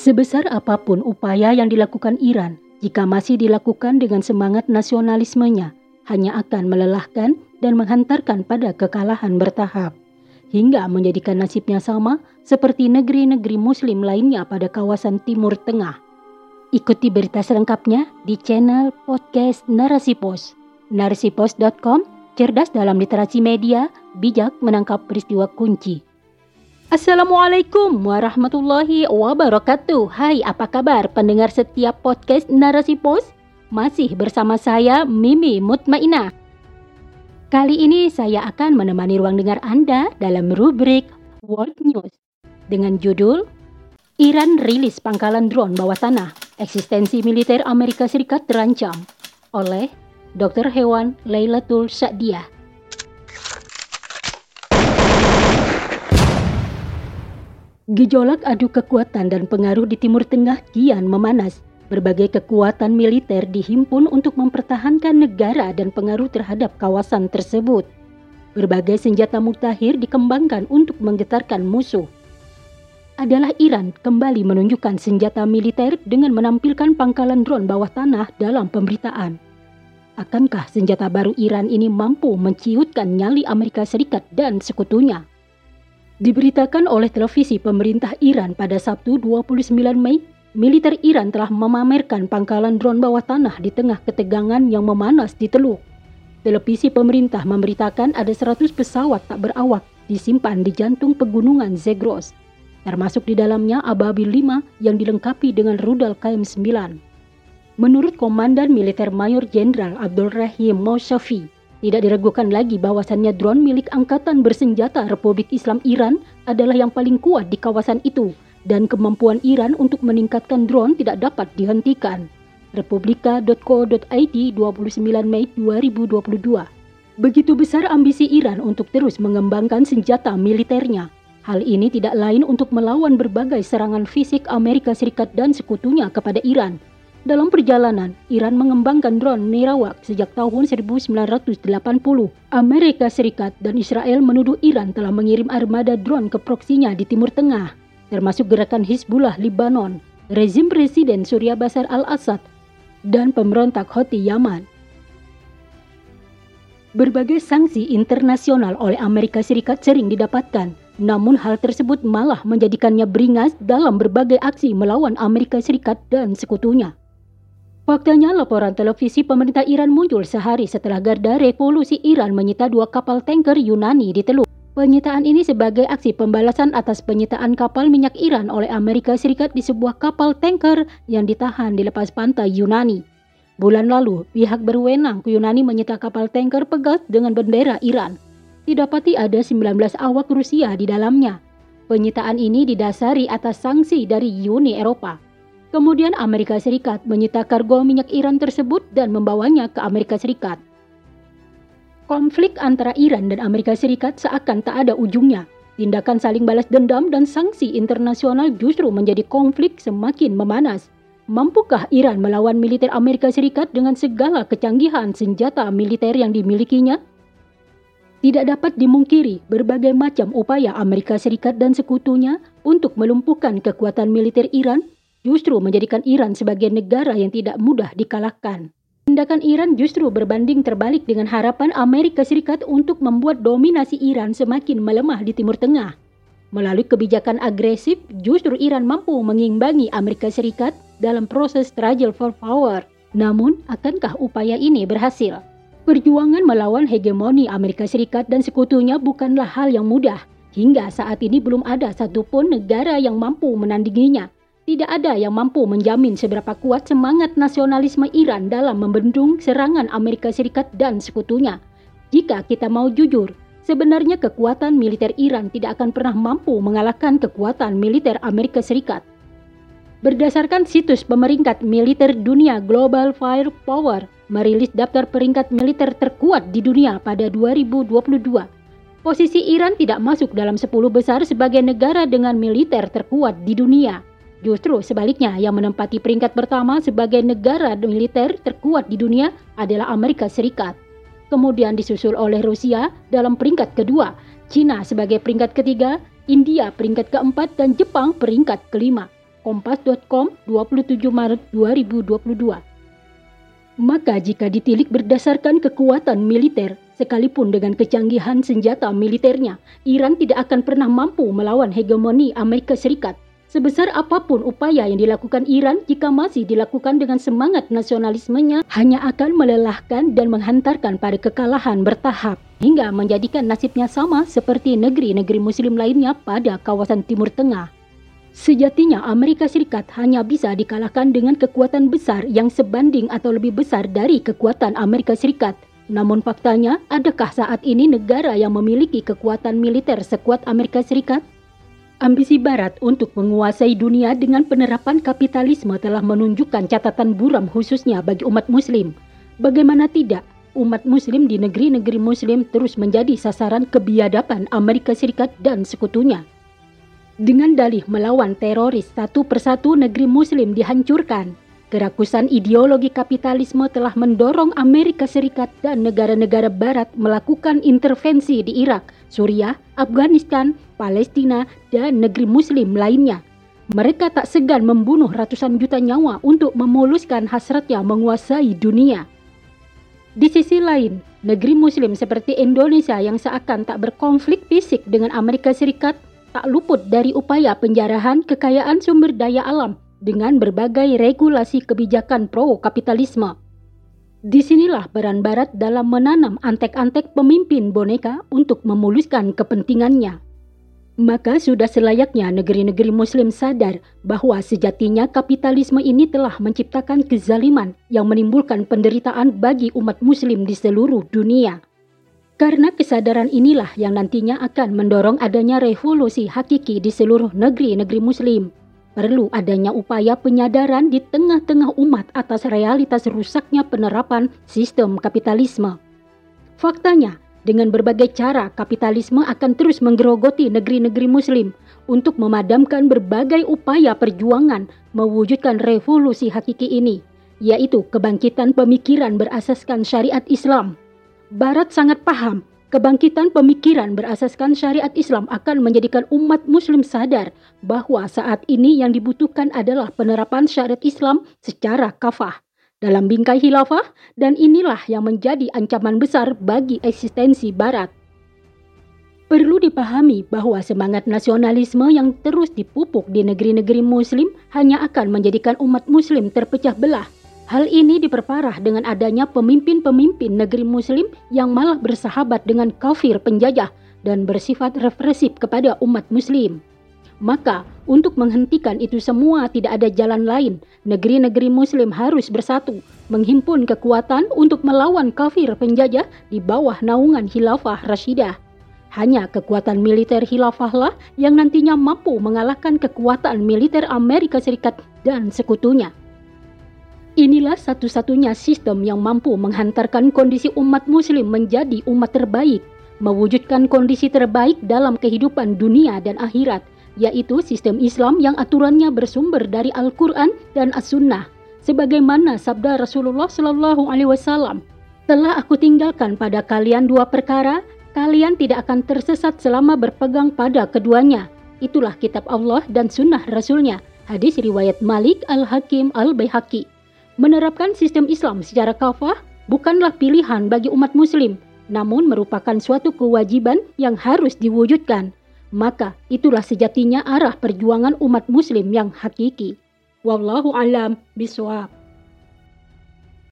Sebesar apa pun upaya yang dilakukan Iran, jika masih dilakukan dengan semangat nasionalismenya, hanya akan melelahkan dan menghantarkan pada kekalahan bertahap, hingga menjadikan nasibnya sama seperti negeri-negeri Muslim lainnya pada kawasan Timur Tengah. Ikuti berita selengkapnya di channel podcast Narasi Pos. Narasipos.com, cerdas dalam literasi media, bijak menangkap peristiwa kunci. Assalamualaikum warahmatullahi wabarakatuh. Hai, apa kabar pendengar setiap podcast Narasi Pos? Masih bersama saya Mimi Mutmainah. Kali ini saya akan menemani ruang dengar Anda dalam rubrik World News dengan judul Iran rilis pangkalan drone bawah tanah, eksistensi militer Amerika Serikat terancam oleh Dr. Hewan Lailatul Sa'diyah. Gejolak adu kekuatan dan pengaruh di Timur Tengah kian memanas. Berbagai kekuatan militer dihimpun untuk mempertahankan negara dan pengaruh terhadap kawasan tersebut. Berbagai senjata mutakhir dikembangkan untuk menggetarkan musuh. Adalah Iran kembali menunjukkan senjata militer dengan menampilkan pangkalan drone bawah tanah dalam pemberitaan. Akankah senjata baru Iran ini mampu menciutkan nyali Amerika Serikat dan sekutunya? Diberitakan oleh televisi pemerintah Iran pada Sabtu 29 Mei, militer Iran telah memamerkan pangkalan drone bawah tanah di tengah ketegangan yang memanas di Teluk. Televisi pemerintah memberitakan ada 100 pesawat tak berawak disimpan di jantung pegunungan Zagros, termasuk di dalamnya Ababil 5 yang dilengkapi dengan rudal KM-9. Menurut Komandan Militer Mayor Jenderal Abdul Rahim Moshafi, tidak diragukan lagi bahwasannya drone milik Angkatan Bersenjata Republik Islam Iran adalah yang paling kuat di kawasan itu dan kemampuan Iran untuk meningkatkan drone tidak dapat dihentikan. Republika.co.id 29 Mei 2022 Begitu besar ambisi Iran untuk terus mengembangkan senjata militernya. Hal ini tidak lain untuk melawan berbagai serangan fisik Amerika Serikat dan sekutunya kepada Iran – dalam perjalanan, Iran mengembangkan drone Nirawak sejak tahun 1980. Amerika Serikat dan Israel menuduh Iran telah mengirim armada drone ke proksinya di Timur Tengah, termasuk gerakan Hizbullah Libanon, rezim Presiden Surya Basar al-Assad, dan pemberontak Houthi Yaman. Berbagai sanksi internasional oleh Amerika Serikat sering didapatkan, namun hal tersebut malah menjadikannya beringas dalam berbagai aksi melawan Amerika Serikat dan sekutunya. Faktanya laporan televisi pemerintah Iran muncul sehari setelah Garda Revolusi Iran menyita dua kapal tanker Yunani di Teluk. Penyitaan ini sebagai aksi pembalasan atas penyitaan kapal minyak Iran oleh Amerika Serikat di sebuah kapal tanker yang ditahan di lepas pantai Yunani. Bulan lalu, pihak berwenang Yunani menyita kapal tanker Pegas dengan bendera Iran. Didapati ada 19 awak Rusia di dalamnya. Penyitaan ini didasari atas sanksi dari Uni Eropa. Kemudian Amerika Serikat menyita kargo minyak Iran tersebut dan membawanya ke Amerika Serikat. Konflik antara Iran dan Amerika Serikat seakan tak ada ujungnya. Tindakan saling balas dendam dan sanksi internasional justru menjadi konflik semakin memanas. Mampukah Iran melawan militer Amerika Serikat dengan segala kecanggihan senjata militer yang dimilikinya? Tidak dapat dimungkiri berbagai macam upaya Amerika Serikat dan sekutunya untuk melumpuhkan kekuatan militer Iran justru menjadikan Iran sebagai negara yang tidak mudah dikalahkan. Tindakan Iran justru berbanding terbalik dengan harapan Amerika Serikat untuk membuat dominasi Iran semakin melemah di Timur Tengah. Melalui kebijakan agresif, justru Iran mampu mengimbangi Amerika Serikat dalam proses struggle for power. Namun, akankah upaya ini berhasil? Perjuangan melawan hegemoni Amerika Serikat dan sekutunya bukanlah hal yang mudah. Hingga saat ini belum ada satupun negara yang mampu menandinginya tidak ada yang mampu menjamin seberapa kuat semangat nasionalisme Iran dalam membendung serangan Amerika Serikat dan sekutunya. Jika kita mau jujur, sebenarnya kekuatan militer Iran tidak akan pernah mampu mengalahkan kekuatan militer Amerika Serikat. Berdasarkan situs pemeringkat militer dunia Global Firepower merilis daftar peringkat militer terkuat di dunia pada 2022. Posisi Iran tidak masuk dalam 10 besar sebagai negara dengan militer terkuat di dunia. Justru sebaliknya, yang menempati peringkat pertama sebagai negara militer terkuat di dunia adalah Amerika Serikat. Kemudian disusul oleh Rusia dalam peringkat kedua, China sebagai peringkat ketiga, India peringkat keempat, dan Jepang peringkat kelima. Kompas.com 27 Maret 2022. Maka jika ditilik berdasarkan kekuatan militer, sekalipun dengan kecanggihan senjata militernya, Iran tidak akan pernah mampu melawan hegemoni Amerika Serikat. Sebesar apa pun upaya yang dilakukan Iran jika masih dilakukan dengan semangat nasionalismenya hanya akan melelahkan dan menghantarkan pada kekalahan bertahap hingga menjadikan nasibnya sama seperti negeri-negeri muslim lainnya pada kawasan Timur Tengah. Sejatinya Amerika Serikat hanya bisa dikalahkan dengan kekuatan besar yang sebanding atau lebih besar dari kekuatan Amerika Serikat. Namun faktanya, adakah saat ini negara yang memiliki kekuatan militer sekuat Amerika Serikat? Ambisi Barat untuk menguasai dunia dengan penerapan kapitalisme telah menunjukkan catatan buram khususnya bagi umat muslim. Bagaimana tidak, umat muslim di negeri-negeri muslim terus menjadi sasaran kebiadaban Amerika Serikat dan sekutunya. Dengan dalih melawan teroris satu persatu negeri muslim dihancurkan, kerakusan ideologi kapitalisme telah mendorong Amerika Serikat dan negara-negara barat melakukan intervensi di Irak, Suriah, Afghanistan, Palestina, dan negeri muslim lainnya. Mereka tak segan membunuh ratusan juta nyawa untuk memuluskan hasratnya menguasai dunia. Di sisi lain, negeri muslim seperti Indonesia yang seakan tak berkonflik fisik dengan Amerika Serikat tak luput dari upaya penjarahan kekayaan sumber daya alam dengan berbagai regulasi kebijakan pro-kapitalisme. Di sinilah peran Barat dalam menanam antek-antek pemimpin boneka untuk memuluskan kepentingannya. Maka sudah selayaknya negeri-negeri Muslim sadar bahwa sejatinya kapitalisme ini telah menciptakan kezaliman yang menimbulkan penderitaan bagi umat Muslim di seluruh dunia. Karena kesadaran inilah yang nantinya akan mendorong adanya revolusi hakiki di seluruh negeri-negeri Muslim. Perlu adanya upaya penyadaran di tengah-tengah umat atas realitas rusaknya penerapan sistem kapitalisme. Faktanya, dengan berbagai cara kapitalisme akan terus menggerogoti negeri-negeri Muslim untuk memadamkan berbagai upaya perjuangan mewujudkan revolusi hakiki ini, yaitu kebangkitan pemikiran berasaskan syariat Islam Barat sangat paham kebangkitan pemikiran berasaskan syariat Islam akan menjadikan umat muslim sadar bahwa saat ini yang dibutuhkan adalah penerapan syariat Islam secara kafah dalam bingkai khilafah dan inilah yang menjadi ancaman besar bagi eksistensi barat. Perlu dipahami bahwa semangat nasionalisme yang terus dipupuk di negeri-negeri muslim hanya akan menjadikan umat muslim terpecah belah Hal ini diperparah dengan adanya pemimpin-pemimpin negeri muslim yang malah bersahabat dengan kafir penjajah dan bersifat represif kepada umat muslim. Maka, untuk menghentikan itu semua tidak ada jalan lain. Negeri-negeri muslim harus bersatu, menghimpun kekuatan untuk melawan kafir penjajah di bawah naungan khilafah Rashidah. Hanya kekuatan militer khilafahlah yang nantinya mampu mengalahkan kekuatan militer Amerika Serikat dan sekutunya. Inilah satu-satunya sistem yang mampu menghantarkan kondisi umat muslim menjadi umat terbaik, mewujudkan kondisi terbaik dalam kehidupan dunia dan akhirat, yaitu sistem Islam yang aturannya bersumber dari Al-Quran dan As-Sunnah. Sebagaimana sabda Rasulullah Shallallahu Alaihi Wasallam, telah aku tinggalkan pada kalian dua perkara, kalian tidak akan tersesat selama berpegang pada keduanya. Itulah kitab Allah dan sunnah Rasulnya. Hadis riwayat Malik Al-Hakim Al-Baihaqi. Menerapkan sistem Islam secara kafah bukanlah pilihan bagi umat muslim, namun merupakan suatu kewajiban yang harus diwujudkan. Maka itulah sejatinya arah perjuangan umat muslim yang hakiki. Wallahu alam biswab.